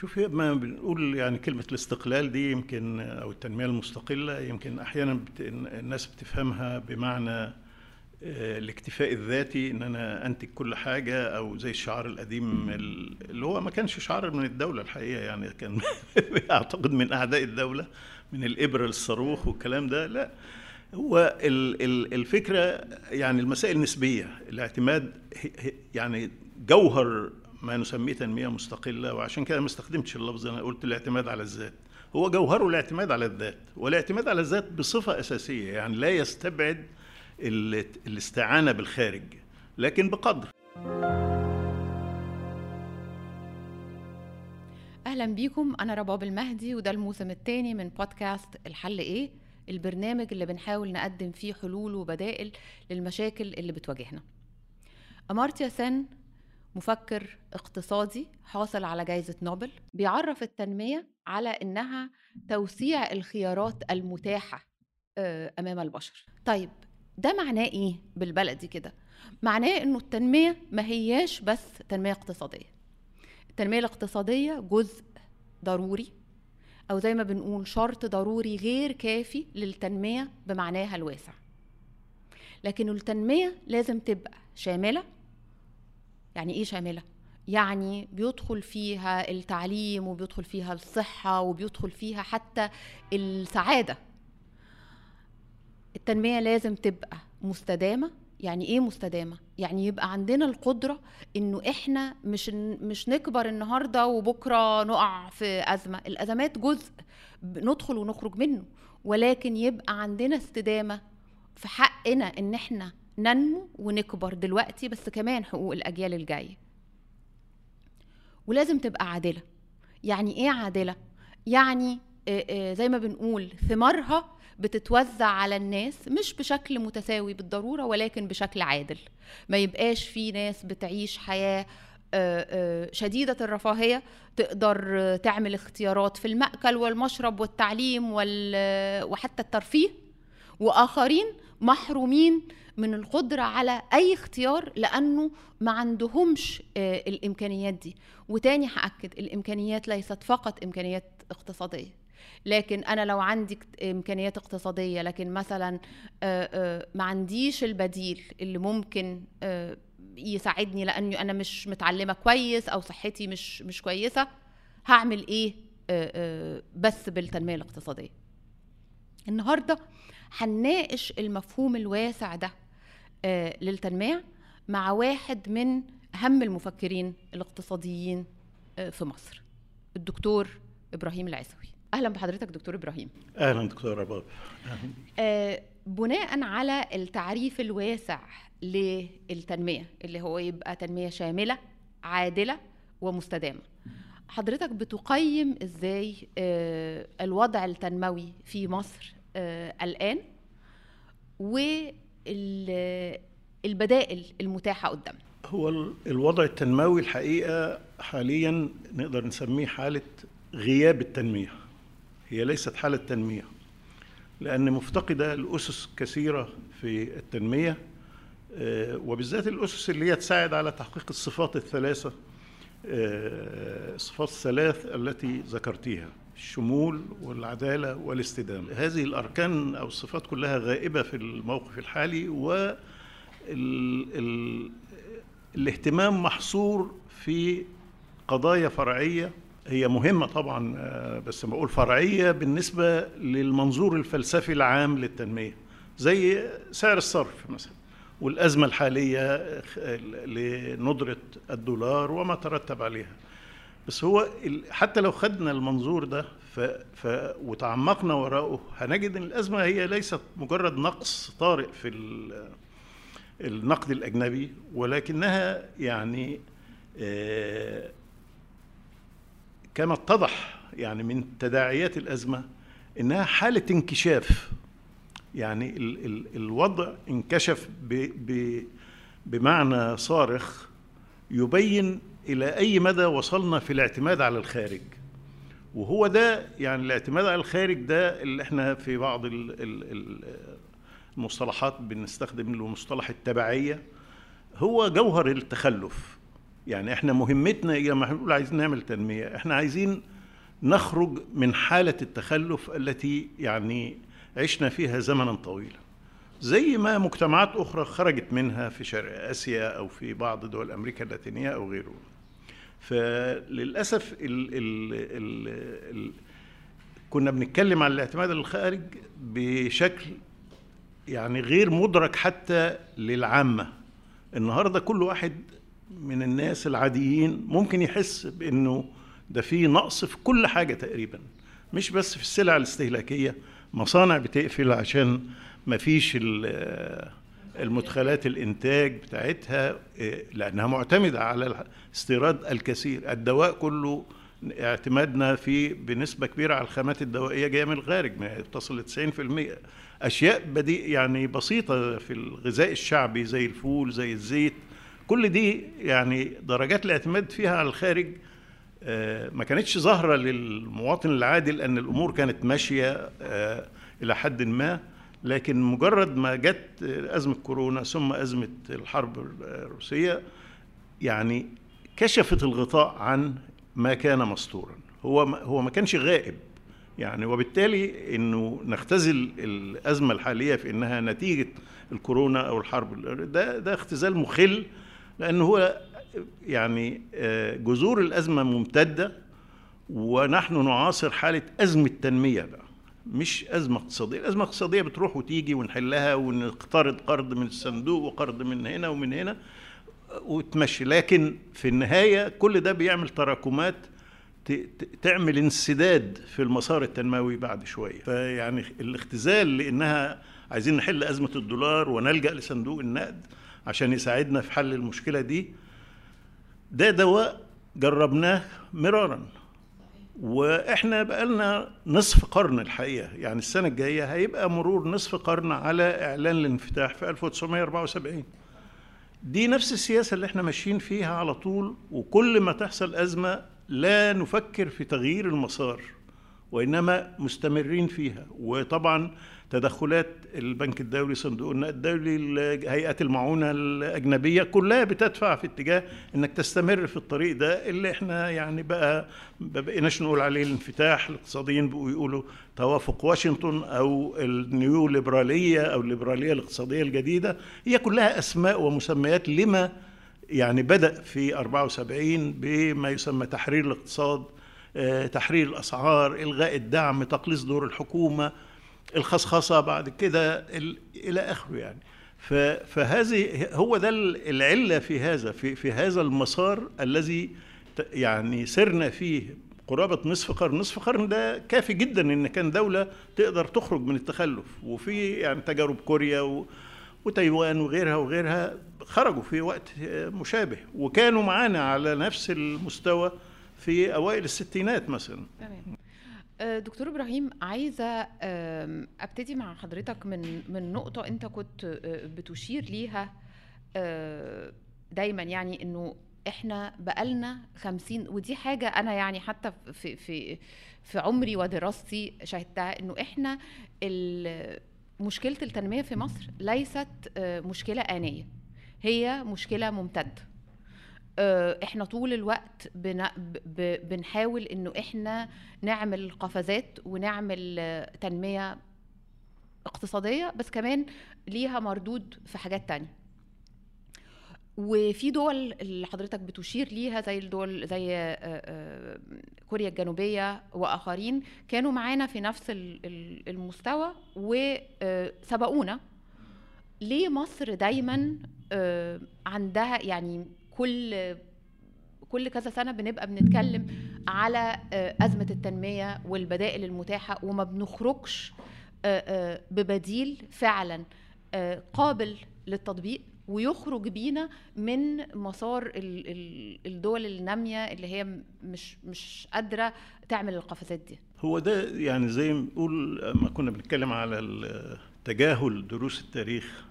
شوف ما بنقول يعني كلمة الاستقلال دي يمكن أو التنمية المستقلة يمكن أحيانا بت... الناس بتفهمها بمعنى الاكتفاء الذاتي إن أنا أنتج كل حاجة أو زي الشعار القديم اللي هو ما كانش شعار من الدولة الحقيقة يعني كان أعتقد من أعداء الدولة من الابره للصاروخ والكلام ده لا. هو الفكرة يعني المسائل نسبيه الاعتماد يعني جوهر ما نسميه تنمية مستقلة وعشان كده ما استخدمتش اللفظ أنا قلت الاعتماد على الذات. هو جوهره الاعتماد على الذات والاعتماد على الذات بصفة أساسية يعني لا يستبعد الاستعانة بالخارج لكن بقدر. أهلا بيكم أنا رباب المهدي وده الموسم الثاني من بودكاست الحل إيه؟ البرنامج اللي بنحاول نقدم فيه حلول وبدائل للمشاكل اللي بتواجهنا. أمارتيا سن مفكر اقتصادي حاصل على جائزة نوبل بيعرف التنمية على إنها توسيع الخيارات المتاحة أمام البشر. طيب ده معناه إيه بالبلدي كده؟ معناه إنه التنمية ما هياش بس تنمية اقتصادية. التنمية الاقتصادية جزء ضروري أو زي ما بنقول شرط ضروري غير كافي للتنمية بمعناها الواسع. لكن التنمية لازم تبقى شاملة يعني إيه شاملة؟ يعني بيدخل فيها التعليم وبيدخل فيها الصحة وبيدخل فيها حتى السعادة. التنمية لازم تبقى مستدامة. يعني إيه مستدامة؟ يعني يبقى عندنا القدرة إنه إحنا مش مش نكبر النهارده وبكرة نقع في أزمة. الأزمات جزء ندخل ونخرج منه ولكن يبقى عندنا استدامة في حقنا إن إحنا ننمو ونكبر دلوقتي بس كمان حقوق الأجيال الجاية. ولازم تبقى عادلة. يعني إيه عادلة؟ يعني زي ما بنقول ثمارها بتتوزع على الناس مش بشكل متساوي بالضرورة ولكن بشكل عادل. ما يبقاش في ناس بتعيش حياة شديدة الرفاهية. تقدر تعمل اختيارات في المأكل والمشرب والتعليم وحتى الترفيه. وآخرين محرومين من القدرة على أي اختيار لأنه ما عندهمش الإمكانيات دي. وتاني هأكد الإمكانيات ليست فقط إمكانيات اقتصادية. لكن أنا لو عندي إمكانيات اقتصادية لكن مثلا ما عنديش البديل اللي ممكن يساعدني لأني أنا مش متعلمة كويس أو صحتي مش مش كويسة هعمل إيه؟ بس بالتنمية الاقتصادية. النهارده هنناقش المفهوم الواسع ده للتنمية مع واحد من أهم المفكرين الاقتصاديين في مصر الدكتور إبراهيم العسوي أهلا بحضرتك دكتور إبراهيم. أهلا دكتور رباب آه بناء على التعريف الواسع للتنمية اللي هو يبقى تنمية شاملة عادلة ومستدامة. حضرتك بتقيم إزاي آه الوضع التنموي في مصر آه الان والبدائل المتاحة قدامنا هو الوضع التنموي الحقيقة حاليا نقدر نسميه حالة غياب التنمية. هي ليست حالة تنمية لأن مفتقدة الأسس كثيرة في التنمية وبالذات الأسس اللي هي تساعد على تحقيق الصفات الثلاثة الصفات الثلاث التي ذكرتيها. الشمول والعدالة والاستدامة. هذه الأركان أو الصفات كلها غائبة في الموقف الحالي و الاهتمام محصور في قضايا فرعية. هي مهمة طبعا بس بقول فرعية بالنسبة للمنظور الفلسفي العام للتنمية زي سعر الصرف مثلا والأزمة الحالية لندرة الدولار وما ترتب عليها. بس هو حتى لو خدنا المنظور ده ف ف وتعمقنا وراءه هنجد إن الأزمة هي ليست مجرد نقص طارئ في النقد الأجنبي ولكنها يعني آه كما اتضح يعني من تداعيات الأزمة إنها حالة انكشاف. يعني ال ال الوضع انكشف ب ب بمعنى صارخ يبين إلى أي مدى وصلنا في الاعتماد على الخارج. وهو ده يعني الاعتماد على الخارج ده اللي إحنا في بعض المصطلحات بنستخدم له مصطلح التبعية. هو جوهر التخلف. يعني إحنا مهمتنا يا بنقول عايزين نعمل تنمية. إحنا عايزين نخرج من حالة التخلف التي يعني عشنا فيها زمنا طويلا. زي ما مجتمعات أخرى خرجت منها في شرق آسيا أو في بعض دول أمريكا اللاتينية أو غيره. فللأسف ال ال ال ال كنا بنتكلم عن الاعتماد الخارج بشكل يعني غير مدرك حتى للعامة. النهارده كل واحد من الناس العاديين ممكن يحس بإنه ده في نقص في كل حاجة تقريبا مش بس في السلع الاستهلاكية مصانع بتقفل عشان ما فيش المدخلات الإنتاج بتاعتها لأنها معتمدة على استيراد الكثير. الدواء كله اعتمادنا فيه بنسبة كبيرة على الخامات الدوائية جاية من الخارج تصل ل 90% أشياء بدي يعني بسيطة في الغذاء الشعبي زي الفول زي الزيت. كل دي يعني درجات الاعتماد فيها على الخارج ما كانتش ظاهرة للمواطن العادي لأن الأمور كانت ماشية إلى حد ما. لكن مجرد ما جت أزمة كورونا ثم أزمة الحرب الروسية يعني كشفت الغطاء عن ما كان مستورا. هو هو ما كانش غائب. يعني وبالتالي إنه نختزل الأزمة الحالية في إنها نتيجة الكورونا أو الحرب. ده ده اختزال مخل لأنه هو يعني جذور الأزمة ممتدة ونحن نعاصر حالة أزمة تنمية بقى. مش أزمة اقتصادية. الأزمة الاقتصادية بتروح وتيجي ونحلها ونقترض قرض من الصندوق وقرض من هنا ومن هنا وتمشي. لكن في النهاية كل ده بيعمل تراكمات تعمل انسداد في المسار التنموي بعد شوية. فيعني الاختزال لأنها عايزين نحل أزمة الدولار ونلجأ لصندوق النقد عشان يساعدنا في حل المشكلة دي. ده دواء جربناه مرارا. وإحنا بقالنا نصف قرن الحقيقة. يعني السنة الجاية هيبقى مرور نصف قرن على إعلان الانفتاح في 1974 دي نفس السياسة اللي إحنا ماشيين فيها على طول وكل ما تحصل أزمة لا نفكر في تغيير المسار وإنما مستمرين فيها. وطبعا تدخلات البنك الدولي صندوق النقد الدولي هيئات المعونة الأجنبية كلها بتدفع في اتجاه إنك تستمر في الطريق ده اللي إحنا يعني بقى ما بقيناش نقول عليه الانفتاح. الاقتصاديين بقوا يقولوا توافق واشنطن أو النيو ليبراليه أو الليبرالية الاقتصادية الجديدة. هي كلها أسماء ومسميات لما يعني بدأ في 74 بما يسمى تحرير الاقتصاد تحرير الأسعار إلغاء الدعم تقليص دور الحكومة الخصخصة بعد كده إلى آخره يعني. فهذه هو ده العلة في هذا في في هذا المسار الذي يعني سرنا فيه قرابة نصف قرن. نصف قرن ده كافي جدا إن كان دولة تقدر تخرج من التخلف. وفي يعني تجارب كوريا و وتايوان وغيرها وغيرها خرجوا في وقت مشابه. وكانوا معانا على نفس المستوى في أوائل الستينات مثلا. تمام. دكتور إبراهيم عايزة أبتدي مع حضرتك من من نقطة أنت كنت بتشير ليها دايما يعني إنه إحنا بقالنا خمسين ودي حاجة أنا يعني حتى في في في عمري ودراستي شاهدتها إنه إحنا مشكلة التنمية في مصر ليست مشكلة آنية هي مشكلة ممتدة. إحنا طول الوقت بنحاول إنه إحنا نعمل قفزات ونعمل تنمية اقتصادية بس كمان ليها مردود في حاجات تانية. وفي دول اللي حضرتك بتشير ليها زي الدول زي كوريا الجنوبية وآخرين كانوا معانا في نفس المستوى وسبقونا ليه مصر دايما عندها يعني كل كل كذا سنة بنبقى بنتكلم على أزمة التنمية والبدائل المتاحة وما بنخرجش ببديل فعلا قابل للتطبيق ويخرج بينا من مسار الدول النامية اللي هي مش مش قادرة تعمل القفزات دي. هو ده يعني زي ما نقول ما كنا بنتكلم على تجاهل دروس التاريخ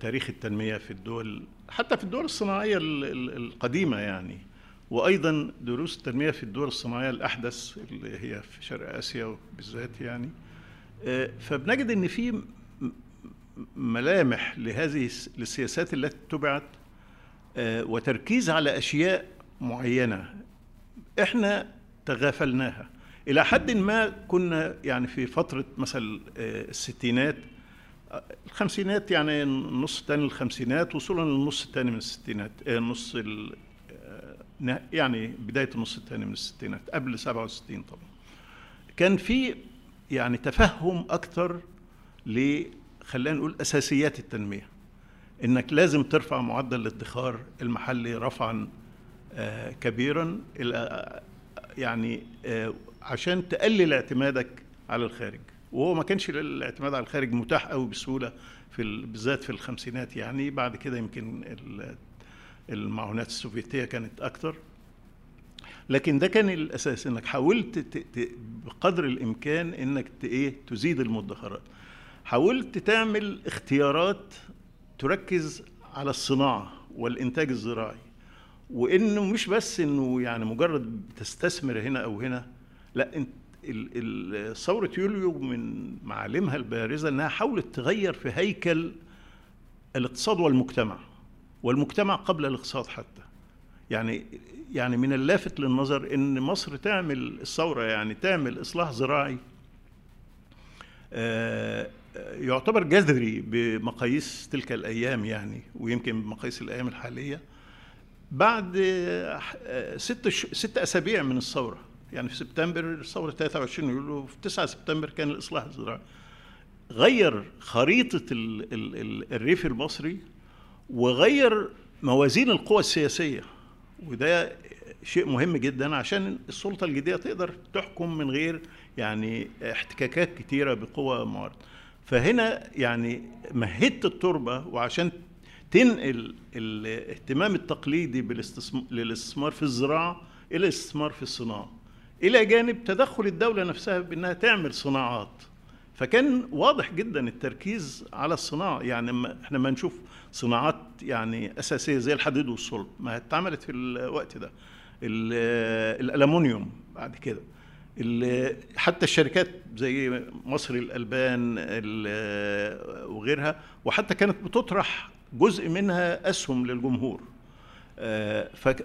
تاريخ التنمية في الدول حتى في الدول الصناعية القديمة يعني. وأيضا دروس التنمية في الدول الصناعية الأحدث اللي هي في شرق آسيا بالذات يعني. فبنجد إن في ملامح لهذه السياسات التي اتبعت آه، وتركيز على أشياء معينة إحنا تغافلناها. إلى حد ما كنا يعني في فترة مثلا آه، الستينات آه، الخمسينات يعني النص الثاني الخمسينات وصولا للنص الثاني من الستينات آه، نص ال- آه، نه- يعني بداية النص الثاني من الستينات قبل 67 طبعا. كان في يعني تفهم أكتر ل خلينا نقول أساسيات التنمية. إنك لازم ترفع معدل الادخار المحلي رفعا آه، كبيرا يعني آه، عشان تقلل اعتمادك على الخارج. وهو ما كانش الاعتماد على الخارج متاح قوي بسهولة في ال- بالذات في الخمسينات. يعني بعد كده يمكن ال- المعونات السوفيتية كانت أكتر. لكن ده كان الأساس إنك حاولت بقدر الإمكان إنك إيه تزيد المدخرات. حاولت تعمل اختيارات تركز على الصناعة والإنتاج الزراعي. وإنه مش بس إنه يعني مجرد تستثمر هنا أو هنا لا انت ثورة يوليو من معالمها البارزة إنها حاولت تغير في هيكل الاقتصاد والمجتمع والمجتمع قبل الاقتصاد حتى. يعني يعني من اللافت للنظر إن مصر تعمل الثورة يعني تعمل إصلاح زراعي آه، يعتبر جذري بمقاييس تلك الأيام يعني ويمكن بمقاييس الأيام الحالية. بعد آه، ست ش- ست أسابيع من الثورة يعني في سبتمبر ثوره 23 يوليو في 9 سبتمبر كان الإصلاح الزراعي. غير خريطة ال- ال- ال- الريف المصري وغير موازين القوى السياسية وده شيء مهم جدا عشان السلطة الجديدة تقدر تحكم من غير يعني احتكاكات كتيرة بقوى معارضة. فهنا يعني مهدت التربة وعشان تنقل الاهتمام التقليدي للاستثمار في الزراعة إلى الاستثمار في الصناعة. إلى جانب تدخل الدولة نفسها بأنها تعمل صناعات. فكان واضح جدا التركيز على الصناعة. يعني إحنا ما نشوف صناعات يعني أساسية زي الحديد والصلب. ما اتعملت في الوقت ده. ال- الالومنيوم بعد كده. حتى الشركات زي مصر الألبان ال- وغيرها. وحتى كانت بتطرح جزء منها أسهم للجمهور.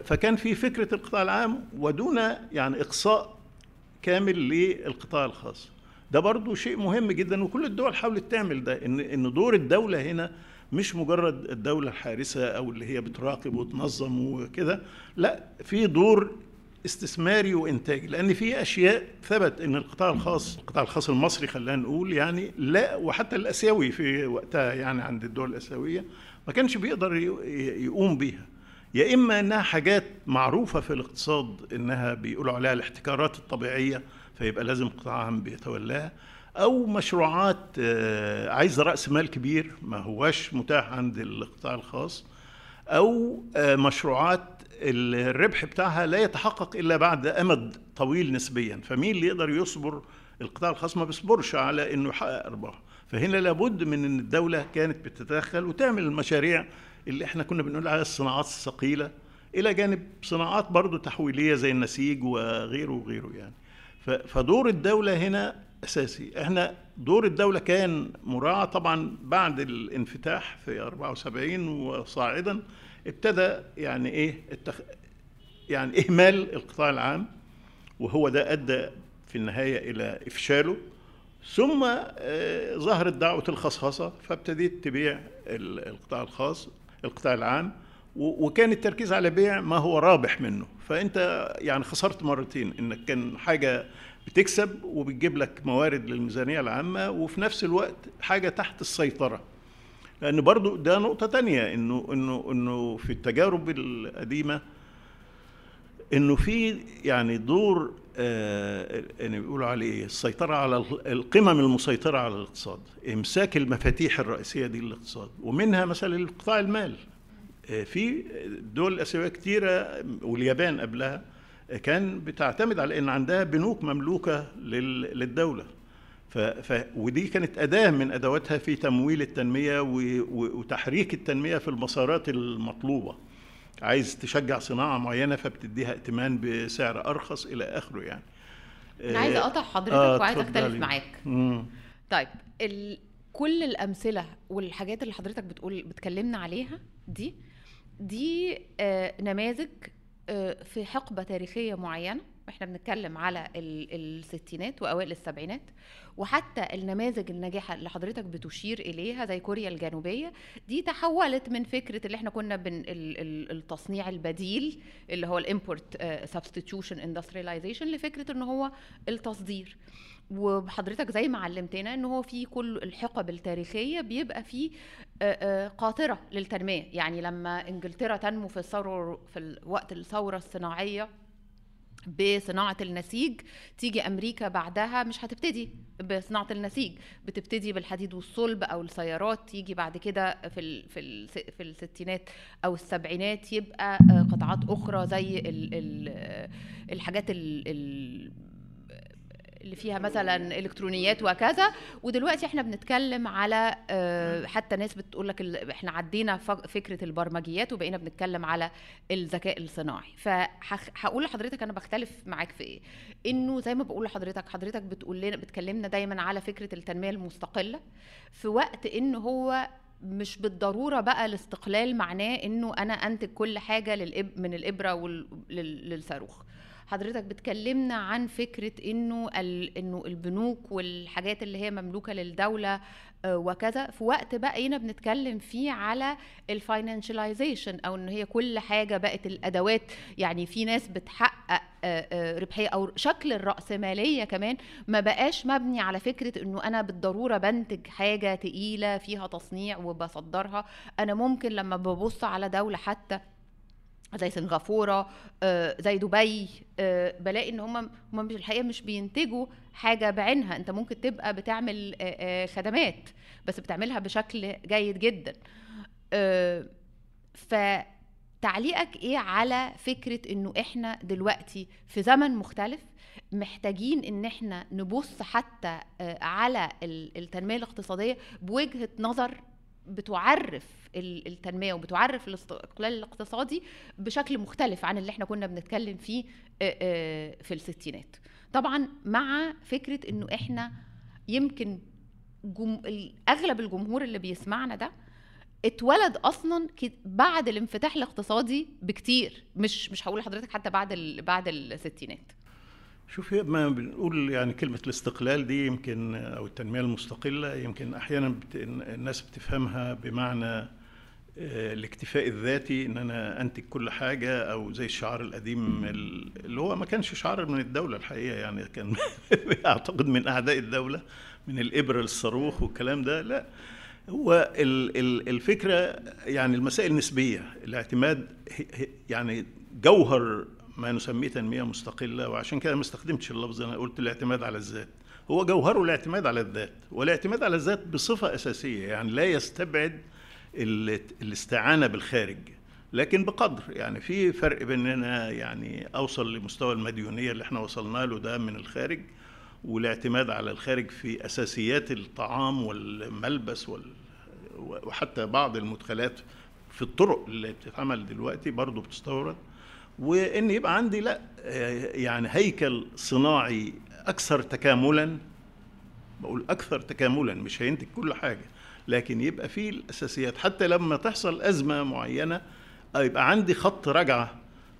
فكان في فكرة القطاع العام ودون يعني إقصاء كامل للقطاع الخاص. ده برضو شيء مهم جدا وكل الدول حاولت تعمل ده ان إن دور الدولة هنا مش مجرد الدولة الحارسة أو اللي هي بتراقب وتنظم وكده لا في دور استثماري وإنتاجي. لأن في أشياء ثبت إن القطاع الخاص القطاع الخاص المصري خلينا نقول يعني لا وحتى الآسيوي في وقتها يعني عند الدول الآسيوية ما كانش بيقدر يقوم بيها. يا إما إنها حاجات معروفة في الاقتصاد إنها بيقولوا عليها الاحتكارات الطبيعية فيبقى لازم قطاع عام بيتولاها أو مشروعات آه، عايزة رأس مال كبير ما هواش متاح عند القطاع الخاص أو آه، مشروعات الربح بتاعها لا يتحقق إلا بعد أمد طويل نسبيا. فمين اللي يقدر يصبر؟ القطاع الخاص ما بيصبرش على إنه يحقق أرباح. فهنا لابد من إن الدولة كانت بتتدخل وتعمل المشاريع اللي إحنا كنا بنقول عليها الصناعات الثقيلة. إلى جانب صناعات برضو تحويلية زي النسيج وغيره وغيره يعني. فدور الدولة هنا أساسي. إحنا دور الدولة كان مراعى طبعا بعد الانفتاح في 74 وصاعدا ابتدى يعني إيه التخ... يعني إهمال القطاع العام وهو ده أدى في النهاية إلى إفشاله. ثم آه، ظهرت دعوة الخصخصة فابتديت تبيع ال- القطاع الخاص. القطاع العام وكان التركيز على بيع ما هو رابح منه. فأنت يعني خسرت مرتين إنك كان حاجة بتكسب وبتجيب لك موارد للميزانية العامة وفي نفس الوقت حاجة تحت السيطرة. لأن برضو ده نقطة تانية إنه إنه إنه في التجارب القديمة إنه في يعني دور آه يعني بيقولوا عليه إيه؟ السيطرة على ال- القمم المسيطرة على الاقتصاد إمساك المفاتيح الرئيسية دي للاقتصاد ومنها مثلا القطاع المال. آه، في دول آسيوية كتيرة واليابان قبلها آه، كان بتعتمد على إن عندها بنوك مملوكة لل- للدولة. ف... ف... ودي كانت أداة من أدواتها في تمويل التنمية و... وتحريك التنمية في المسارات المطلوبة. عايز تشجع صناعة معينة فبتديها ائتمان بسعر أرخص إلى آخره يعني أنا عايزة أقطع حضرتك آه، وعايزة أختلف. معاك مم. طيب ال... كل الأمثلة والحاجات اللي حضرتك بتقول بتكلمنا عليها دي دي آه، نماذج آه، في حقبة تاريخية معينة إحنا بنتكلم على ال- الستينات وأوائل السبعينات وحتى النماذج الناجحة اللي حضرتك بتشير إليها زي كوريا الجنوبية دي تحولت من فكرة اللي إحنا كنا بن ال- ال- التصنيع البديل اللي هو ال import substitution industrialization لفكرة إن هو التصدير. وحضرتك زي ما علمتنا إن هو في كل الحقب التاريخية بيبقى في آه، آه، قاطرة للتنمية. يعني لما إنجلترا تنمو في الثورة في وقت الثورة الصناعية بصناعة النسيج تيجي أمريكا بعدها مش هتبتدي بصناعة النسيج بتبتدي بالحديد والصلب أو السيارات تيجي بعد كده في ال في ال في الستينات أو السبعينات يبقى آه، قطاعات أخرى زي ال ال الحاجات ال ال اللي فيها مثلا إلكترونيات وكذا ودلوقتي إحنا بنتكلم على آه، حتى ناس بتقول لك إحنا عدينا فكرة البرمجيات وبقينا بنتكلم على الذكاء الصناعي. فهقول لحضرتك أنا بختلف معاك في إيه. إنه زي ما بقول لحضرتك حضرتك بتقول لنا بتكلمنا دايما على فكرة التنمية المستقلة في وقت إنه هو مش بالضرورة بقى الاستقلال معناه إنه أنا أنتج كل حاجة للإب من الإبرة وال... لل... للصاروخ. حضرتك بتكلمنا عن فكرة إنه. إنه البنوك والحاجات اللي هي مملوكة للدولة آه، وكذا في وقت بقينا بنتكلم فيه على الفاينانشاليزيشن أو إن هي كل حاجة بقت الأدوات يعني في ناس بتحقق آه، آه، ربحية أو شكل الرأسمالية كمان ما بقاش مبني على فكرة إنه أنا بالضرورة بنتج حاجة تقيلة فيها تصنيع وبصدرها أنا ممكن لما ببص على دولة حتى زي سنغافورة آه، زي دبي آه، بلاقي إن هم هم مش الحقيقة مش بينتجوا حاجة بعينها. أنت ممكن تبقى بتعمل آه، خدمات بس بتعملها بشكل جيد جدا. فتعليقك إيه على فكرة إنه إحنا دلوقتي في زمن مختلف محتاجين إن إحنا نبص حتى على ال- التنمية الاقتصادية بوجهة نظر بتعرف ال- التنمية وبتعرف الاستقلال الاقتصادي بشكل مختلف عن اللي إحنا كنا بنتكلم فيه آه، آه، في الستينات. طبعا مع فكرة إنه إحنا يمكن جم... أغلب الجمهور اللي بيسمعنا ده اتولد أصلا بعد الانفتاح الاقتصادي بكتير مش مش هقول لحضرتك حتى بعد ال... بعد الستينات. شوفي ما بنقول يعني كلمة الاستقلال دي يمكن أو التنمية المستقلة يمكن أحيانا بت... الناس بتفهمها بمعنى آه، الاكتفاء الذاتي إن أنا أنتج كل حاجة أو زي الشعار القديم ال- اللي هو ما كانش شعار من الدولة الحقيقة يعني كان أعتقد من أعداء الدولة من الابره للصاروخ والكلام ده لا. هو ال- ال- الفكرة يعني المسائل نسبيه الاعتماد يعني جوهر ما نسميه تنمية مستقلة وعشان كده ما استخدمتش اللفظ أنا قلت الاعتماد على الذات. هو جوهره الاعتماد على الذات والاعتماد على الذات بصفة أساسية يعني لا يستبعد ال- الاستعانة بالخارج لكن بقدر. يعني في فرق بين ان أنا يعني أوصل لمستوى المديونية اللي إحنا وصلنا له ده من الخارج والاعتماد على الخارج في أساسيات الطعام والملبس وال وحتى بعض المدخلات في الطرق اللي بتتعمل دلوقتي برضه بتستورد. وإن يبقى عندي لا يعني هيكل صناعي أكثر تكاملا بقول أكثر تكاملا مش هينتج كل حاجة لكن يبقى فيه الأساسيات. حتى لما تحصل أزمة معينة يبقى عندي خط رجعة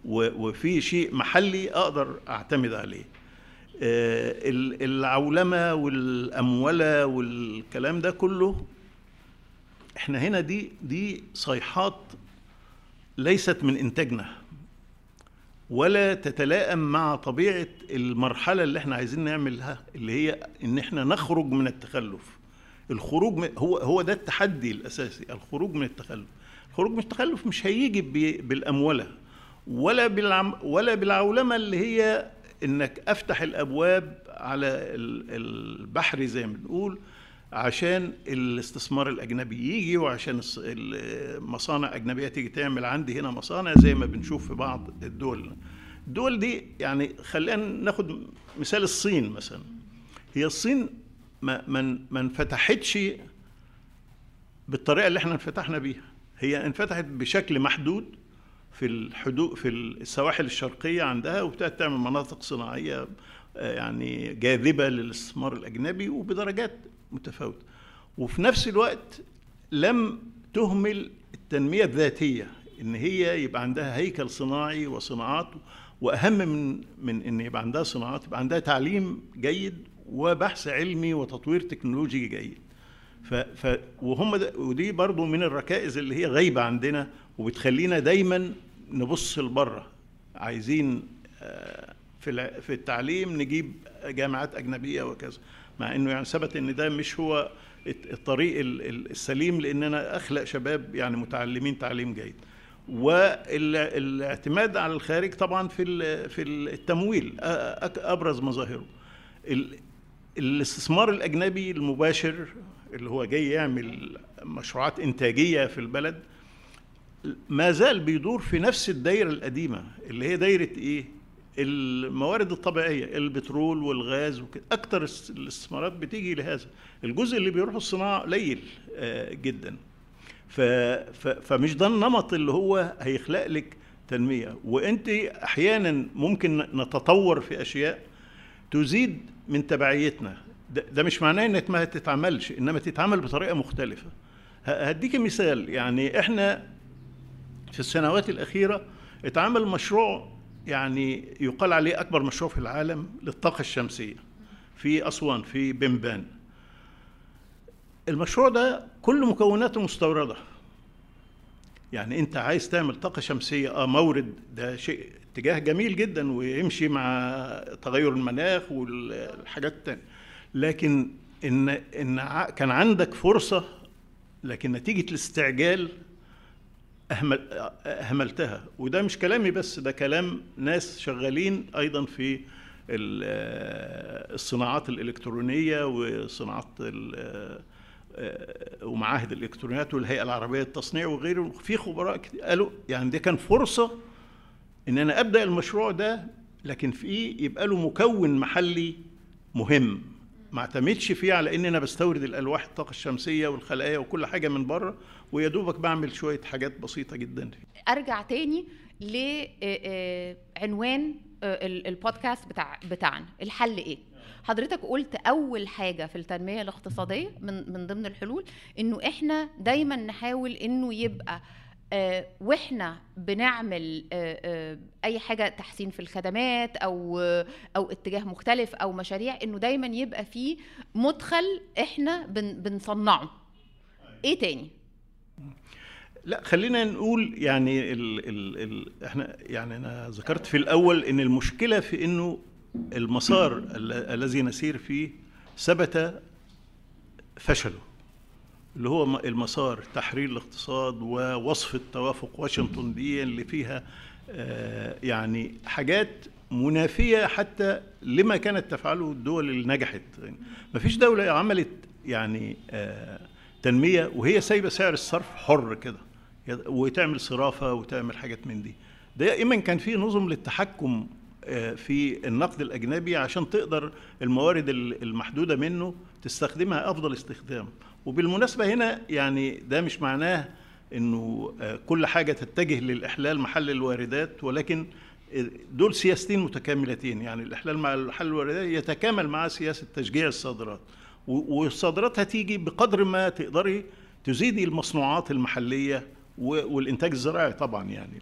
وفي شيء محلي أقدر أعتمد عليه. آه، ال- العولمة والأمولة والكلام ده كله إحنا هنا دي دي صيحات ليست من إنتاجنا. ولا تتلائم مع طبيعة المرحلة اللي إحنا عايزين نعملها اللي هي إن إحنا نخرج من التخلف. الخروج من هو هو ده التحدي الأساسي الخروج من التخلف. الخروج من التخلف مش هيجي بالاموله ولا بالعم ولا بالعولمة اللي هي إنك أفتح الأبواب على ال- البحر زي ما بنقول عشان الاستثمار الأجنبي يجي وعشان المصانع أجنبية تيجي تعمل عندي هنا مصانع زي ما بنشوف في بعض الدول. الدول دي يعني خلينا ناخد مثال الصين مثلا. هي الصين ما ما ما انفتحتش بالطريقة اللي إحنا انفتحنا بيها. هي انفتحت بشكل محدود في الحدود في السواحل الشرقية عندها وابتدت تعمل مناطق صناعية آه، يعني جاذبة للاستثمار الأجنبي وبدرجات متفاوته وفي نفس الوقت لم تهمل التنمية الذاتية إن هي يبقى عندها هيكل صناعي وصناعات وأهم من من إن يبقى عندها صناعات يبقى عندها تعليم جيد وبحث علمي وتطوير تكنولوجي جيد. ف ف وهم ودي برضو من الركائز اللي هي غايبة عندنا وبتخلينا دايما نبص لبره. عايزين آه، في في التعليم نجيب جامعات أجنبية وكذا. مع إنه يعني ثبت إن ده مش هو الطريق ال- ال- السليم لإن أنا أخلق شباب يعني متعلمين تعليم جيد. والاعتماد على الخارج طبعا في في التمويل أبرز مظاهره. ال- الاستثمار الأجنبي المباشر اللي هو جاي يعمل مشروعات إنتاجية في البلد ما زال بيدور في نفس الدايرة القديمة اللي هي دايرة إيه؟ الموارد الطبيعية البترول والغاز وكده أكتر الاستثمارات بتيجي لهذا. الجزء اللي بيروح الصناعة قليل آه، جدا. ف... فمش ده النمط اللي هو هيخلق لك تنمية. وأنت أحيانا ممكن نتطور في أشياء تزيد من تبعيتنا. ده, ده مش معناه انها ما تتعملش إنما تتعمل بطريقة مختلفة. هديك مثال. يعني إحنا في السنوات الأخيرة اتعمل مشروع يعني يقال عليه أكبر مشروع في العالم للطاقة الشمسية في أسوان في بنبان. المشروع ده كل مكوناته مستوردة. يعني أنت عايز تعمل طاقة شمسية آه مورد ده شيء اتجاه جميل جدا ويمشي مع تغير المناخ والحاجات التانية. لكن إن ع- كان عندك فرصة لكن نتيجة الاستعجال أهمل أهملتها. وده مش كلامي بس ده كلام ناس شغالين أيضا في ال- الصناعات الإلكترونية وصناعات آه، ومعاهد الإلكترونيات والهيئة العربية للتصنيع وغيره. في خبراء قالوا يعني دي كان فرصة إن أنا أبدأ المشروع ده لكن فيه يبقى له مكون محلي مهم. ما اعتمدش فيه على ان أنا بستورد الألواح الطاقة الشمسية والخلايا وكل حاجة من بره ويا دوبك بعمل شوية حاجات بسيطة جدا. أرجع تاني لعنوان البودكاست بتاع بتاعنا الحل إيه حضرتك قلت أول حاجة في التنمية الاقتصادية من من ضمن الحلول إنه إحنا دايما نحاول إنه يبقى وإحنا بنعمل آه، آه، أي حاجة تحسين في الخدمات أو آه، أو اتجاه مختلف أو مشاريع إنه دايما يبقى فيه مدخل إحنا بن بنصنعه. إيه تاني؟ لا خلينا نقول يعني ال ال ال إحنا يعني أنا ذكرت في الأول إن المشكلة في إنه المسار ال- الذي نسير فيه ثبت فشله. اللي هو المسار تحرير الاقتصاد ووصف التوافق واشنطن دي اللي فيها آه، يعني حاجات منافية حتى لما كانت تفعله الدول اللي نجحت. ما فيش دولة عملت يعني آه، تنمية وهي سايبة سعر الصرف حر كده وتعمل صرافة وتعمل حاجات من دي. دائما كان في نظم للتحكم آه، في النقد الأجنبي عشان تقدر الموارد ال- المحدودة منه تستخدمها أفضل استخدام. وبالمناسبة هنا يعني ده مش معناه إنه آه، كل حاجة تتجه للإحلال محل الواردات ولكن آه، دول سياستين متكاملتين. يعني الإحلال مع محل الواردات يتكامل مع سياسة تشجيع الصادرات. والصادرات هتيجي بقدر ما تقدري تزيدي المصنوعات المحلية و- والإنتاج الزراعي طبعا يعني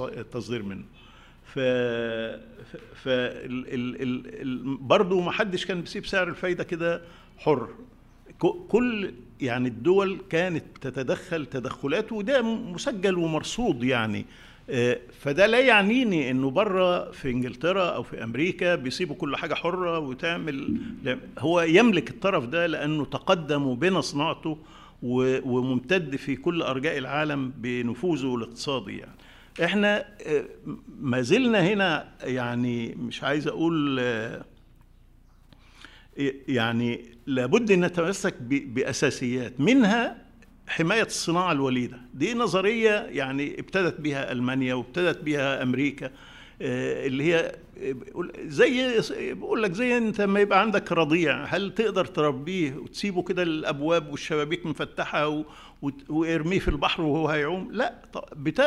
التصدير منه. ف ف ال... ال... ال... برضه ما حدش كان بيسيب سعر الفايدة كده حر. كل يعني الدول كانت تتدخل تدخلات وده مسجل ومرصود يعني. آه، فده لا يعنيني إنه بره في إنجلترا أو في أمريكا بيسيبوا كل حاجة حرة وتعمل هو يملك الطرف ده لأنه تقدم وبنى صناعته وممتد في كل أرجاء العالم بنفوذه الاقتصادي يعني. إحنا آه، ما زلنا هنا يعني مش عايز أقول آه، يعني لابد أن نتمسك بأساسيات منها حماية الصناعة الوليدة. دي نظرية يعني ابتدت بها ألمانيا وابتدت بها أمريكا آه، اللي هي بيقول- زي بقول لك زي أنت لما يبقى عندك رضيع هل تقدر تربيه وتسيبه كده الابواب والشبابيك مفتحة وارميه في البحر وهو هيعوم؟ لا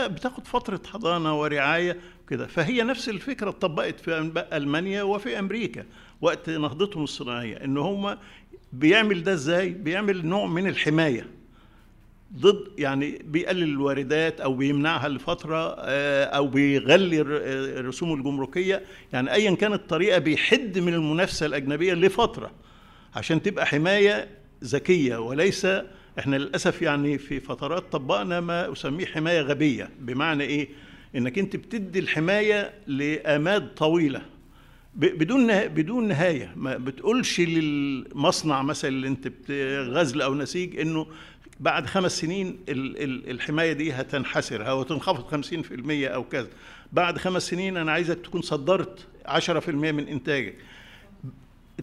بتاخد فترة حضانة ورعاية كده. فهي نفس الفكرة اتطبقت في ألمانيا وفي أمريكا. وقت نهضتهم الصناعية إن هم بيعمل ده إزاي؟ بيعمل نوع من الحماية ضد يعني بيقلل الواردات أو بيمنعها لفترة آه، أو بيغلي الر- الرسوم الجمركية. يعني ايا كانت الطريقة بيحد من المنافسة الأجنبية لفترة عشان تبقى حماية ذكية وليس إحنا للأسف يعني في فترات طبقنا ما أسميه حماية غبية. بمعنى إيه؟ إنك أنت بتدي الحماية لأماد طويلة. بدون بدون نهاية. ما بتقولش للمصنع مثلا اللي انت غزل أو نسيج إنه بعد خمس سنين ال- ال- الحماية دي هتنحسر أو تنخفض 50% أو كذا. بعد خمس سنين أنا عايزك تكون صدرت 10% من إنتاجك.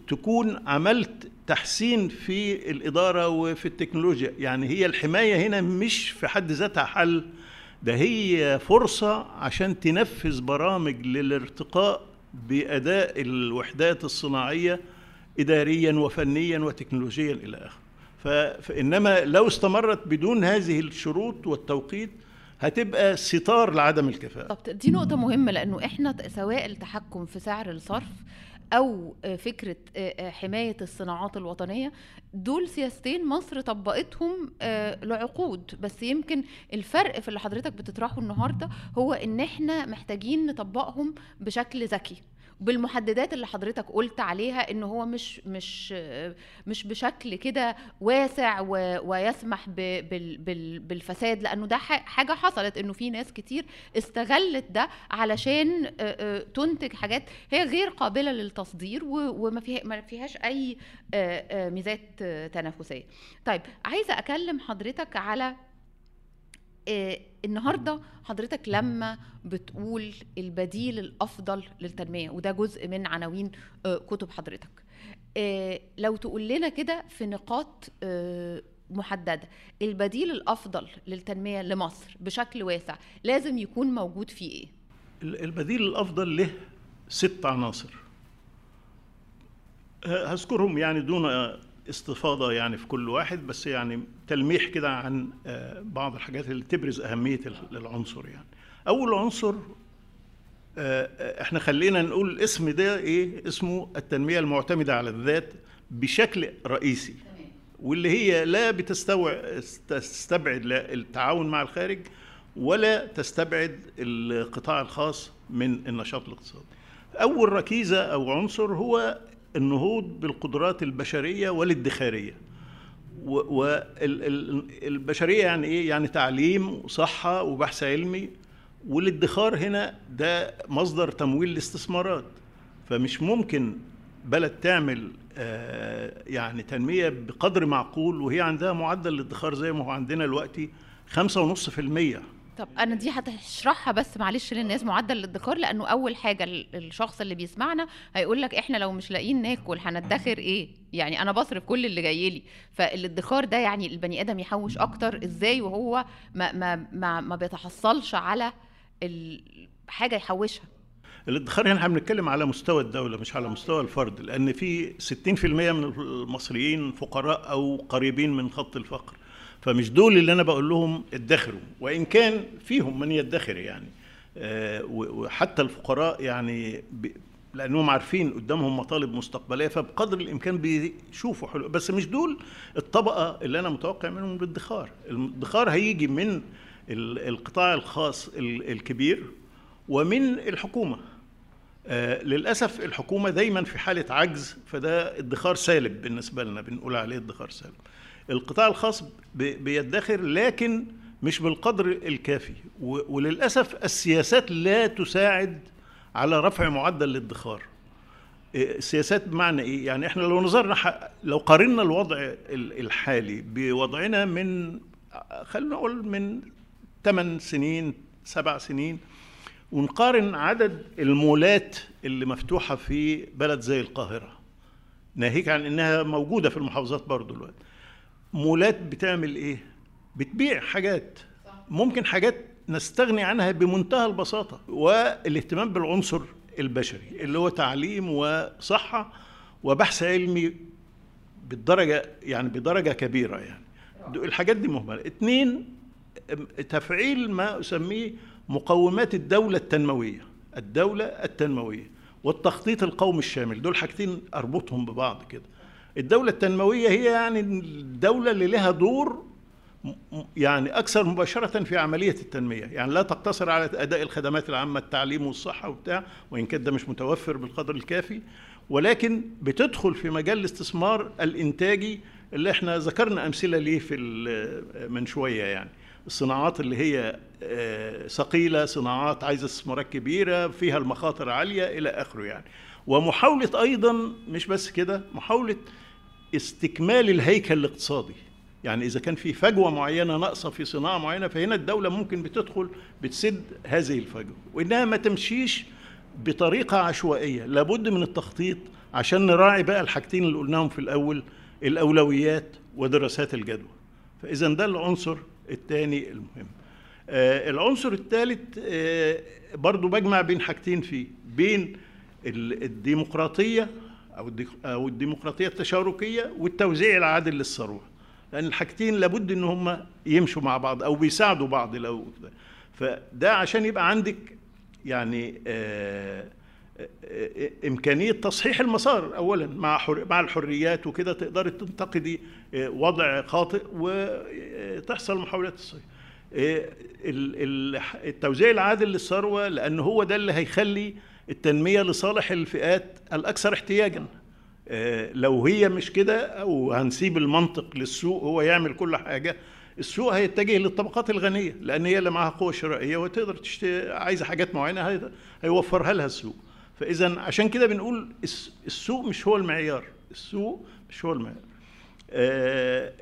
تكون عملت تحسين في الإدارة وفي التكنولوجيا. يعني هي الحماية هنا مش في حد ذاتها حل. ده هي فرصة عشان تنفذ برامج للارتقاء بأداء الوحدات الصناعية إداريا وفنيا وتكنولوجيا إلى آخره ف- فإنما لو استمرت بدون هذه الشروط والتوقيت هتبقى ستار لعدم الكفاءة. طب دي نقطة مهمة لأنه إحنا ت- سواء التحكم في سعر الصرف أو آه، فكرة آه، آه، حماية الصناعات الوطنية دول سياستين مصر طبقتهم لعقود. بس يمكن الفرق في اللي حضرتك بتطرحه النهاردة هو إن إحنا محتاجين نطبقهم بشكل ذكي. بالمحددات اللي حضرتك قلت عليها إن هو مش مش مش بشكل كده واسع ويسمح بالفساد لأنه ده حاجة حصلت إنه في ناس كتير استغلت ده علشان تنتج حاجات هي غير قابلة للتصدير وما فيها ما فيهاش أي ميزات تنافسية. طيب عايزة أكلم حضرتك على النهارده حضرتك لما بتقول البديل الأفضل للتنمية وده جزء من عناوين آه، كتب حضرتك. آه، لو تقول لنا كده في نقاط آه، محددة البديل الأفضل للتنمية لمصر بشكل واسع لازم يكون موجود فيه إيه؟ ال- البديل الأفضل له ست عناصر. هذكرهم يعني دون استفاضة يعني في كل واحد بس يعني تلميح كده عن آه، بعض الحاجات اللي تبرز أهمية ال- العنصر يعني. أول عنصر آه، آه، إحنا خلينا نقول الاسم ده إيه؟ اسمه التنمية المعتمدة على الذات بشكل رئيسي. واللي هي لا بتستوع تستبعد لا التعاون مع الخارج ولا تستبعد القطاع الخاص من النشاط الاقتصادي. أول ركيزة أو عنصر هو النهوض بالقدرات البشرية والادخارية. والبشريه يعني إيه؟ يعني تعليم وصحة وبحث علمي والادخار هنا ده مصدر تمويل الاستثمارات فمش ممكن بلد تعمل آه، يعني تنمية بقدر معقول وهي عندها معدل الادخار زي ما هو عندنا دلوقتي خمسة ونص في المية طب أنا دي هتشرحها بس معلش للناس معدل الادخار لأنه أول حاجة ال- الشخص اللي بيسمعنا هيقول لك إحنا لو مش لاقيين ناكل هندخر إيه؟ يعني أنا بصرف كل اللي جاي لي. فالادخار ده يعني البني آدم يحوش أكتر إزاي وهو ما ما ما, ما بيتحصلش على حاجة يحوشها. الادخار هنا إحنا بنتكلم على مستوى الدولة مش على مستوى الفرد لأن في 60% من المصريين فقراء أو قريبين من خط الفقر. فمش دول اللي أنا بقول لهم ادخروا وإن كان فيهم من يدخر يعني. آه، وحتى الفقراء يعني لأنهم عارفين قدامهم مطالب مستقبلية فبقدر الإمكان بيشوفوا حلول. بس مش دول الطبقة اللي أنا متوقع منهم بالادخار الادخار هيجي من ال- القطاع الخاص ال- الكبير ومن الحكومة. آه للأسف الحكومة دايما في حالة عجز فده ادخار سالب بالنسبة لنا بنقول عليه ادخار سالب. القطاع الخاص بيدخر لكن مش بالقدر الكافي. و- وللأسف السياسات لا تساعد على رفع معدل الادخار. إيه، السياسات بمعنى إيه؟ يعني إحنا لو نظرنا لو قارنا الوضع ال- الحالي بوضعنا من خلينا نقول من 8 سنين سبع سنين ونقارن عدد المولات اللي مفتوحة في بلد زي القاهرة ناهيك عن إنها موجودة في المحافظات برضو دلوقتي. مولات بتعمل إيه؟ بتبيع حاجات. ممكن حاجات نستغني عنها بمنتهى البساطة. والاهتمام بالعنصر البشري اللي هو تعليم وصحة وبحث علمي بالدرجة يعني بدرجة كبيرة يعني. الحاجات دي مهملة اتنين ام- تفعيل ما أسميه مقومات الدولة التنموية. الدولة التنموية والتخطيط القومي الشامل. دول حاجتين أربطهم ببعض كده. الدولة التنموية هي يعني الدولة اللي لها دور يعني أكثر مباشرة في عملية التنمية. يعني لا تقتصر على أداء الخدمات العامة التعليم والصحة وبتاع وإن كان ده مش متوفر بالقدر الكافي ولكن بتدخل في مجال الاستثمار الإنتاجي اللي إحنا ذكرنا أمثلة ليه في من شوية يعني. الصناعات اللي هي ثقيلة صناعات عايزة استثمارات كبيرة فيها المخاطر عالية إلى آخره يعني. ومحاولة أيضا مش بس كده محاولة استكمال الهيكل الاقتصادي. يعني إذا كان في فجوة معينة ناقصة في صناعة معينة فهنا الدولة ممكن بتدخل بتسد هذه الفجوة. وإنها ما تمشيش بطريقة عشوائية. لابد من التخطيط عشان نراعي بقى الحاجتين اللي قلناهم في الأول الأولويات ودراسات الجدوى. فإذا ده العنصر الثاني المهم. آه العنصر الثالث آه برضو بجمع بين حاجتين فيه بين الديمقراطية أو الديمقراطية التشاركية والتوزيع العادل للثروة. لأن الحاجتين لابد إن هم يمشوا مع بعض أو بيساعدوا بعض لو فده عشان يبقى عندك يعني آه إمكانية تصحيح المسار اولا مع مع الحريات وكده تقدري تنتقدي وضع خاطئ وتحصل محاولات الصحيح. التوزيع العادل للثروة لأن هو ده اللي هيخلي التنمية لصالح الفئات الأكثر احتياجا. لو هي مش كده أو هنسيب المنطق للسوق هو يعمل كل حاجة السوق هيتجه للطبقات الغنية لأن هي اللي معاها قوة شرائية وتقدر تشتري عايزة حاجات معينة هيوفرها لها السوق. فاذا عشان كده بنقول السوق مش هو المعيار. السوق مش هو المعيار. آه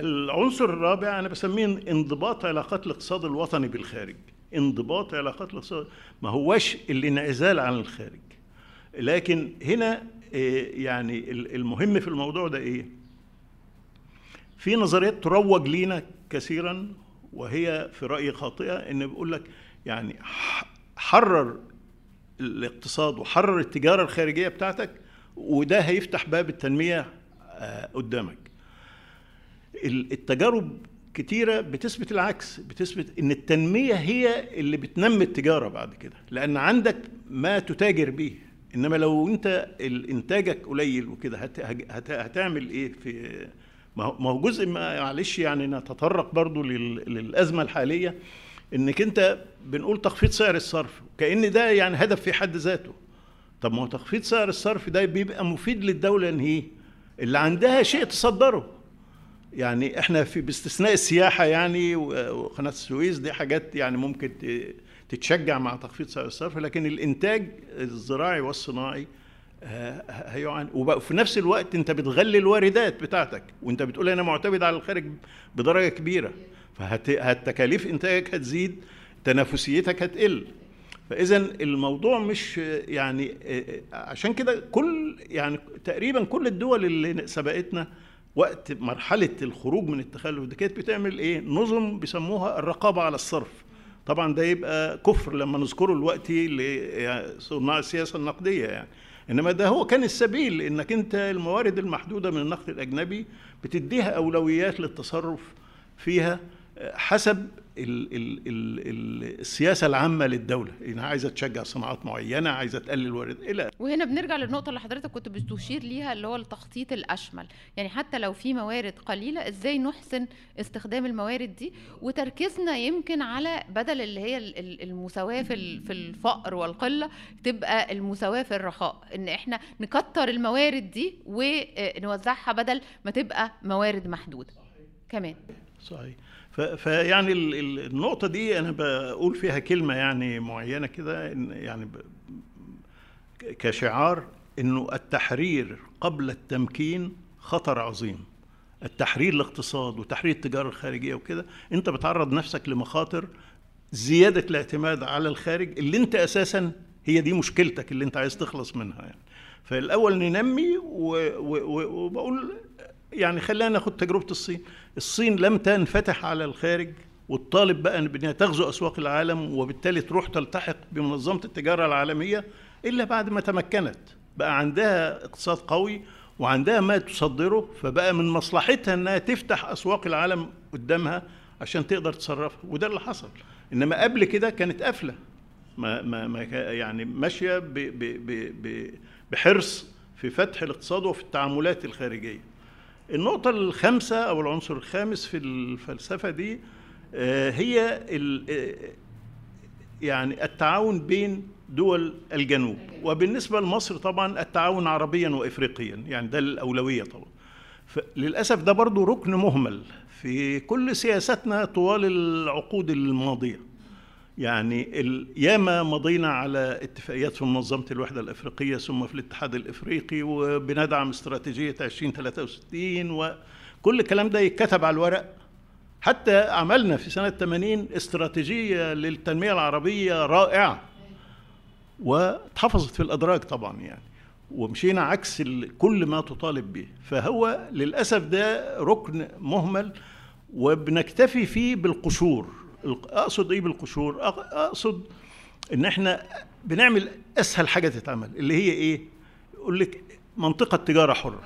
العنصر الرابع أنا بسميه انضباط علاقات الاقتصاد الوطني بالخارج. انضباط علاقات الاقتصاد ما هواش الانعزال عن الخارج. لكن هنا آه يعني المهم في الموضوع ده إيه؟ في نظريات تروج لينا كثيرا وهي في رأيي خاطئة إن بيقول لك يعني حرر الاقتصاد وحرر التجارة الخارجية بتاعتك وده هيفتح باب التنمية قدامك. التجارب كتيرة بتثبت العكس بتثبت إن التنمية هي اللي بتنمي التجارة بعد كده. لأن عندك ما تتاجر به إنما لو أنت إنتاجك قليل وكده هت هت هتعمل إيه في ما هو جزء معلش يعني نتطرق برضو للأزمة الحالية إنك أنت بنقول تخفيض سعر الصرف كأن ده يعني هدف في حد ذاته. طب ما هو تخفيض سعر الصرف ده بيبقى مفيد للدولة إن هي؟ اللي عندها شيء تصدره. يعني إحنا في باستثناء السياحة يعني وقناة السويس دي حاجات يعني ممكن تتشجع مع تخفيض سعر الصرف لكن الإنتاج الزراعي والصناعي هيعاني وفي نفس الوقت أنت بتغلي الواردات بتاعتك وأنت بتقول أنا معتمد على الخارج بدرجة كبيرة فهتكاليف إنتاجك هتزيد تنافسيتك هتقل. فاذا الموضوع مش يعني عشان كده كل يعني تقريبا كل الدول اللي سبقتنا وقت مرحلة الخروج من التخلف دي كانت بتعمل إيه؟ نظم بيسموها الرقابة على الصرف. طبعا ده يبقى كفر لما نذكره دلوقتي لصناع السياسة النقدية يعني. إنما ده هو كان السبيل إنك أنت الموارد المحدودة من النقد الأجنبي بتديها أولويات للتصرف فيها حسب ال ال ال السياسة العامة للدولة. إنها عايزة تشجع صناعات معينة عايزة تقلل وارد إلى وهنا بنرجع للنقطة اللي حضرتك كنت بتشير ليها اللي هو التخطيط الأشمل. يعني حتى لو في موارد قليلة إزاي نحسن استخدام الموارد دي؟ وتركيزنا يمكن على بدل اللي هي المساواة في في الفقر والقلة تبقى المساواة في الرخاء. إن إحنا نكتر الموارد دي ونوزعها بدل ما تبقى موارد محدودة. كمان. صحيح. فيعني النقطة دي أنا بقول فيها كلمة يعني معينة كده يعني كشعار إنه التحرير قبل التمكين خطر عظيم. التحرير الاقتصاد وتحرير التجارة الخارجية وكده أنت بتعرض نفسك لمخاطر زيادة الاعتماد على الخارج اللي أنت أساسا هي دي مشكلتك اللي أنت عايز تخلص منها يعني. فالأول ننمي وبقول يعني خلينا ناخد تجربة الصين. الصين لم تنفتح على الخارج والطالب بقى بانها تغزو أسواق العالم وبالتالي تروح تلتحق بمنظمة التجارة العالمية إلا بعد ما تمكنت. بقى عندها اقتصاد قوي وعندها ما تصدره فبقى من مصلحتها إنها تفتح أسواق العالم قدامها عشان تقدر تصرفها. وده اللي حصل. إنما قبل كده كانت قافلة. ما ما ما يعني ماشية بحرص في فتح الاقتصاد وفي التعاملات الخارجية. النقطة الخامسة أو العنصر الخامس في الفلسفة دي آه، هي آه، يعني التعاون بين دول الجنوب. وبالنسبة لمصر طبعا التعاون عربيا وإفريقيا يعني ده الأولوية طبعا. للأسف ده برضو ركن مهمل في كل سياستنا طوال العقود الماضية. يعني ياما مضينا على اتفاقيات في منظمة الوحدة الأفريقية ثم في الاتحاد الإفريقي وبندعم استراتيجية 2063 وكل الكلام ده يتكتب على الورق. حتى عملنا في سنة 80 استراتيجية للتنمية العربية رائعة. واتحفظت في الأدراج طبعا يعني. ومشينا عكس كل ما تطالب به. فهو للأسف ده ركن مهمل وبنكتفي فيه بالقشور. أقصد إيه بالقشور؟ أقصد إن إحنا بنعمل أسهل حاجة تتعمل اللي هي إيه؟ يقول لك منطقة تجارة حرة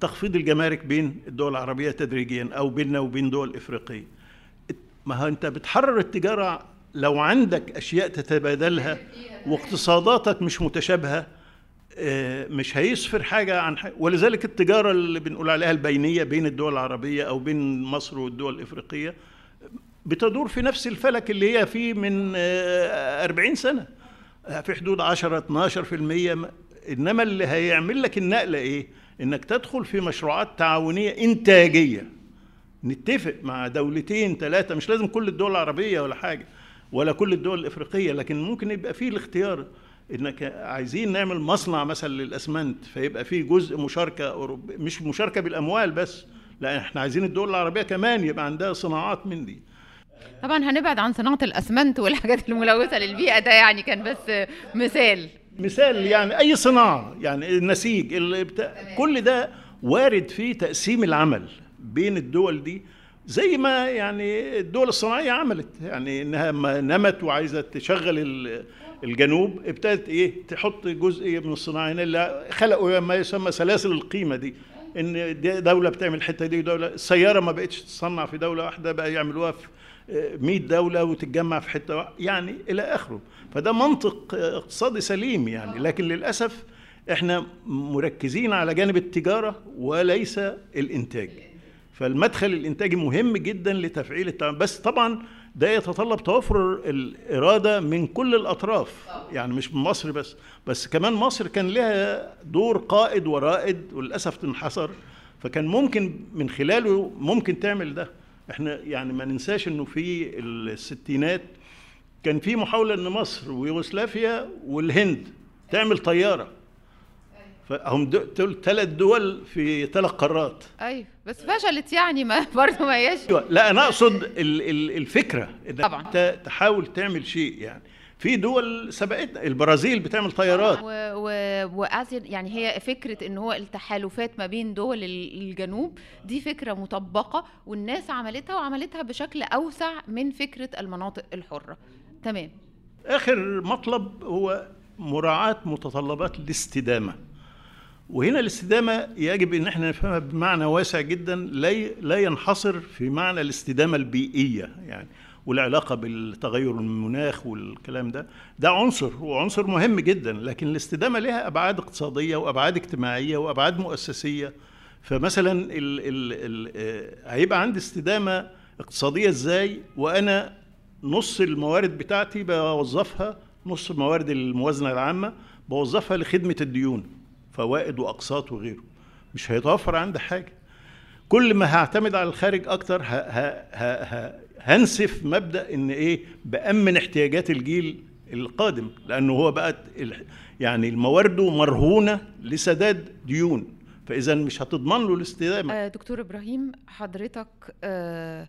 تخفيض الجمارك بين الدول العربية تدريجيا أو بيننا وبين دول إفريقية. ما هو أنت بتحرر التجارة لو عندك أشياء تتبادلها واقتصاداتك مش متشابهة آه، مش هيسفر حاجة عن حاجة ولذلك التجارة اللي بنقول عليها البينية بين الدول العربية أو بين مصر والدول الإفريقية بتدور في نفس الفلك اللي هي فيه من آه، 40 سنة. آه، في حدود 10 12% م- إنما اللي هيعمل لك النقلة إيه؟ إنك تدخل في مشروعات تعاونية إنتاجية. نتفق مع دولتين ثلاثة مش لازم كل الدول العربية ولا حاجة ولا كل الدول الإفريقية لكن ممكن يبقى فيه الاختيار إنك عايزين نعمل مصنع مثلا للأسمنت فيبقى فيه جزء مشاركة أوروبية مش مشاركة بالأموال بس لا إحنا عايزين الدول العربية كمان يبقى عندها صناعات من دي. طبعا هنبعد عن صناعة الأسمنت والحاجات الملوثة للبيئة ده يعني كان بس مثال. مثال يعني أي صناعة يعني النسيج اللي بتا... كل ده وارد فيه تقسيم العمل بين الدول دي زي ما يعني الدول الصناعية عملت. يعني إنها ما نمت وعايزة تشغل ال- الجنوب ابتدت إيه تحط جزء من الصناعة هنا اللي خلقوا ما يسمى سلاسل القيمة دي. إن دي دولة بتعمل الحتة دي ودوله السيارة ما بقتش تصنع في دولة واحدة بقى يعملوها في 100 دولة وتتجمع في حتة يعني إلى آخره. فده منطق اقتصادي سليم يعني. لكن للأسف إحنا مركزين على جانب التجارة وليس الإنتاج. فالمدخل الإنتاجي مهم جدا لتفعيل التعامل. بس طبعا ده يتطلب توفر الإرادة من كل الأطراف. يعني مش من مصر بس. بس كمان مصر كان لها دور قائد ورائد وللأسف تنحصر فكان ممكن من خلاله ممكن تعمل ده. إحنا يعني ما ننساش انه في الستينات كان في محاولة ان مصر ويوغوسلافيا والهند تعمل طيارة. فهم دول ثلاث دول في ثلاث قارات. أيوه. بس فشلت يعني ما برضه ما أيوه لا أنا أقصد ال- ال- الفكرة طبعاً. أنت تحاول تعمل شيء يعني. في دول سبقتنا. البرازيل بتعمل طيارات. و... و... يعني هي فكرة إن هو التحالفات ما بين دول ال- الجنوب دي فكرة مطبقة والناس عملتها وعملتها بشكل أوسع من فكرة المناطق الحرة. تمام. آخر مطلب هو مراعاة متطلبات الاستدامة. وهنا الاستدامة يجب إن إحنا نفهمها بمعنى واسع جدا لا لا ينحصر في معنى الاستدامة البيئية. يعني والعلاقة بالتغير المناخ والكلام ده ده عنصر وعنصر مهم جدا لكن الاستدامة لها أبعاد اقتصادية وأبعاد اجتماعية وأبعاد مؤسسية. فمثلا ال ال ال آه، هيبقى عندي استدامة اقتصادية إزاي؟ وأنا نص الموارد بتاعتي بوظفها نص موارد الموازنة العامة بوظفها لخدمة الديون فوائد وأقساط وغيره. مش هيتوفر عندي حاجة. كل ما هعتمد على الخارج أكتر ه ه ه ه هنسف مبدأ إن إيه؟ بأمن احتياجات الجيل القادم لأنه هو بقت ال- يعني موارده مرهونة لسداد ديون. فإذا مش هتضمن له الاستدامة. آه، دكتور إبراهيم حضرتك آه،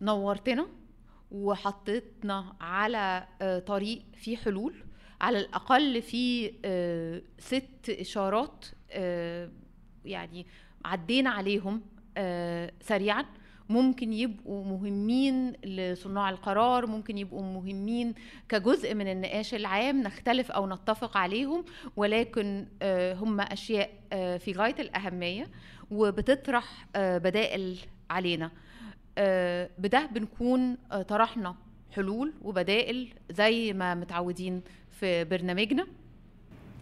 نورتنا وحطيتنا على آه، طريق فيه حلول على الأقل في آه، ست إشارات آه، يعني عدينا عليهم آه، سريعا. ممكن يبقوا مهمين لصناع القرار ممكن يبقوا مهمين كجزء من النقاش العام نختلف أو نتفق عليهم ولكن آه، هم أشياء آه، في غاية الأهمية وبتطرح آه، بدائل علينا. بده بنكون طرحنا حلول وبدائل زي ما متعودين في برنامجنا.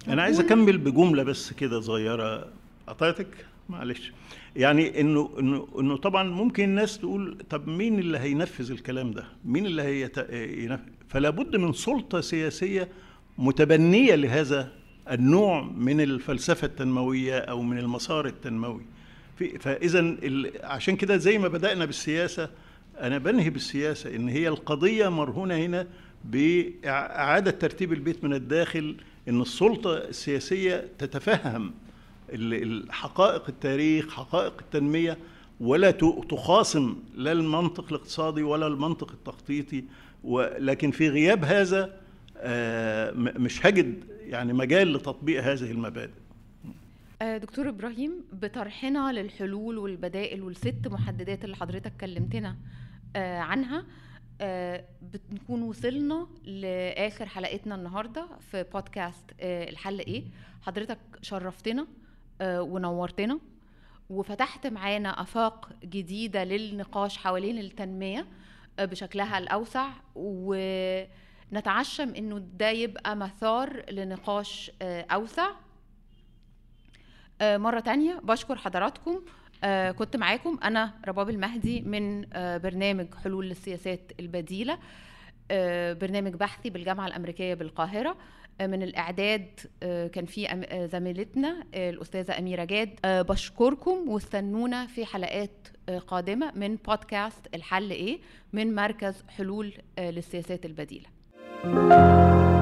أنا عايز أكمل بجملة بس كده صغيرة. قطعتك؟ معلش. يعني إنه إنه إنه طبعا ممكن الناس تقول طب مين اللي هينفذ الكلام ده؟ مين اللي هي فلا بد من سلطة سياسية متبنية لهذا النوع من الفلسفة التنموية أو من المسار التنموي. فاذا عشان كده زي ما بدأنا بالسياسة أنا بنهي بالسياسة إن هي القضية مرهونة هنا بإعادة ترتيب البيت من الداخل إن السلطة السياسية تتفهم حقائق التاريخ حقائق التنمية ولا تخاصم لا المنطق الاقتصادي ولا المنطق التخطيطي. ولكن في غياب هذا مش هجد يعني مجال لتطبيق هذه المبادئ. دكتور إبراهيم بطرحنا للحلول والبدائل والست محددات اللي حضرتك كلمتنا عنها بنكون وصلنا لآخر حلقتنا النهارده في بودكاست الحل إيه؟ حضرتك شرفتنا. ونورتنا. وفتحت معانا آفاق جديدة للنقاش حوالين التنمية بشكلها الأوسع. ونتعشم إنه ده يبقى مثار لنقاش أوسع. مرة تانية بشكر حضراتكم. كنت معاكم. أنا رباب المهدي من برنامج حلول للسياسات البديلة برنامج بحثي بالجامعة الأمريكية بالقاهرة. من الإعداد كان في زميلتنا الأستاذة أميرة جاد. بشكركم واستنونا في حلقات قادمة من بودكاست الحل إيه؟ من مركز حلول للسياسات you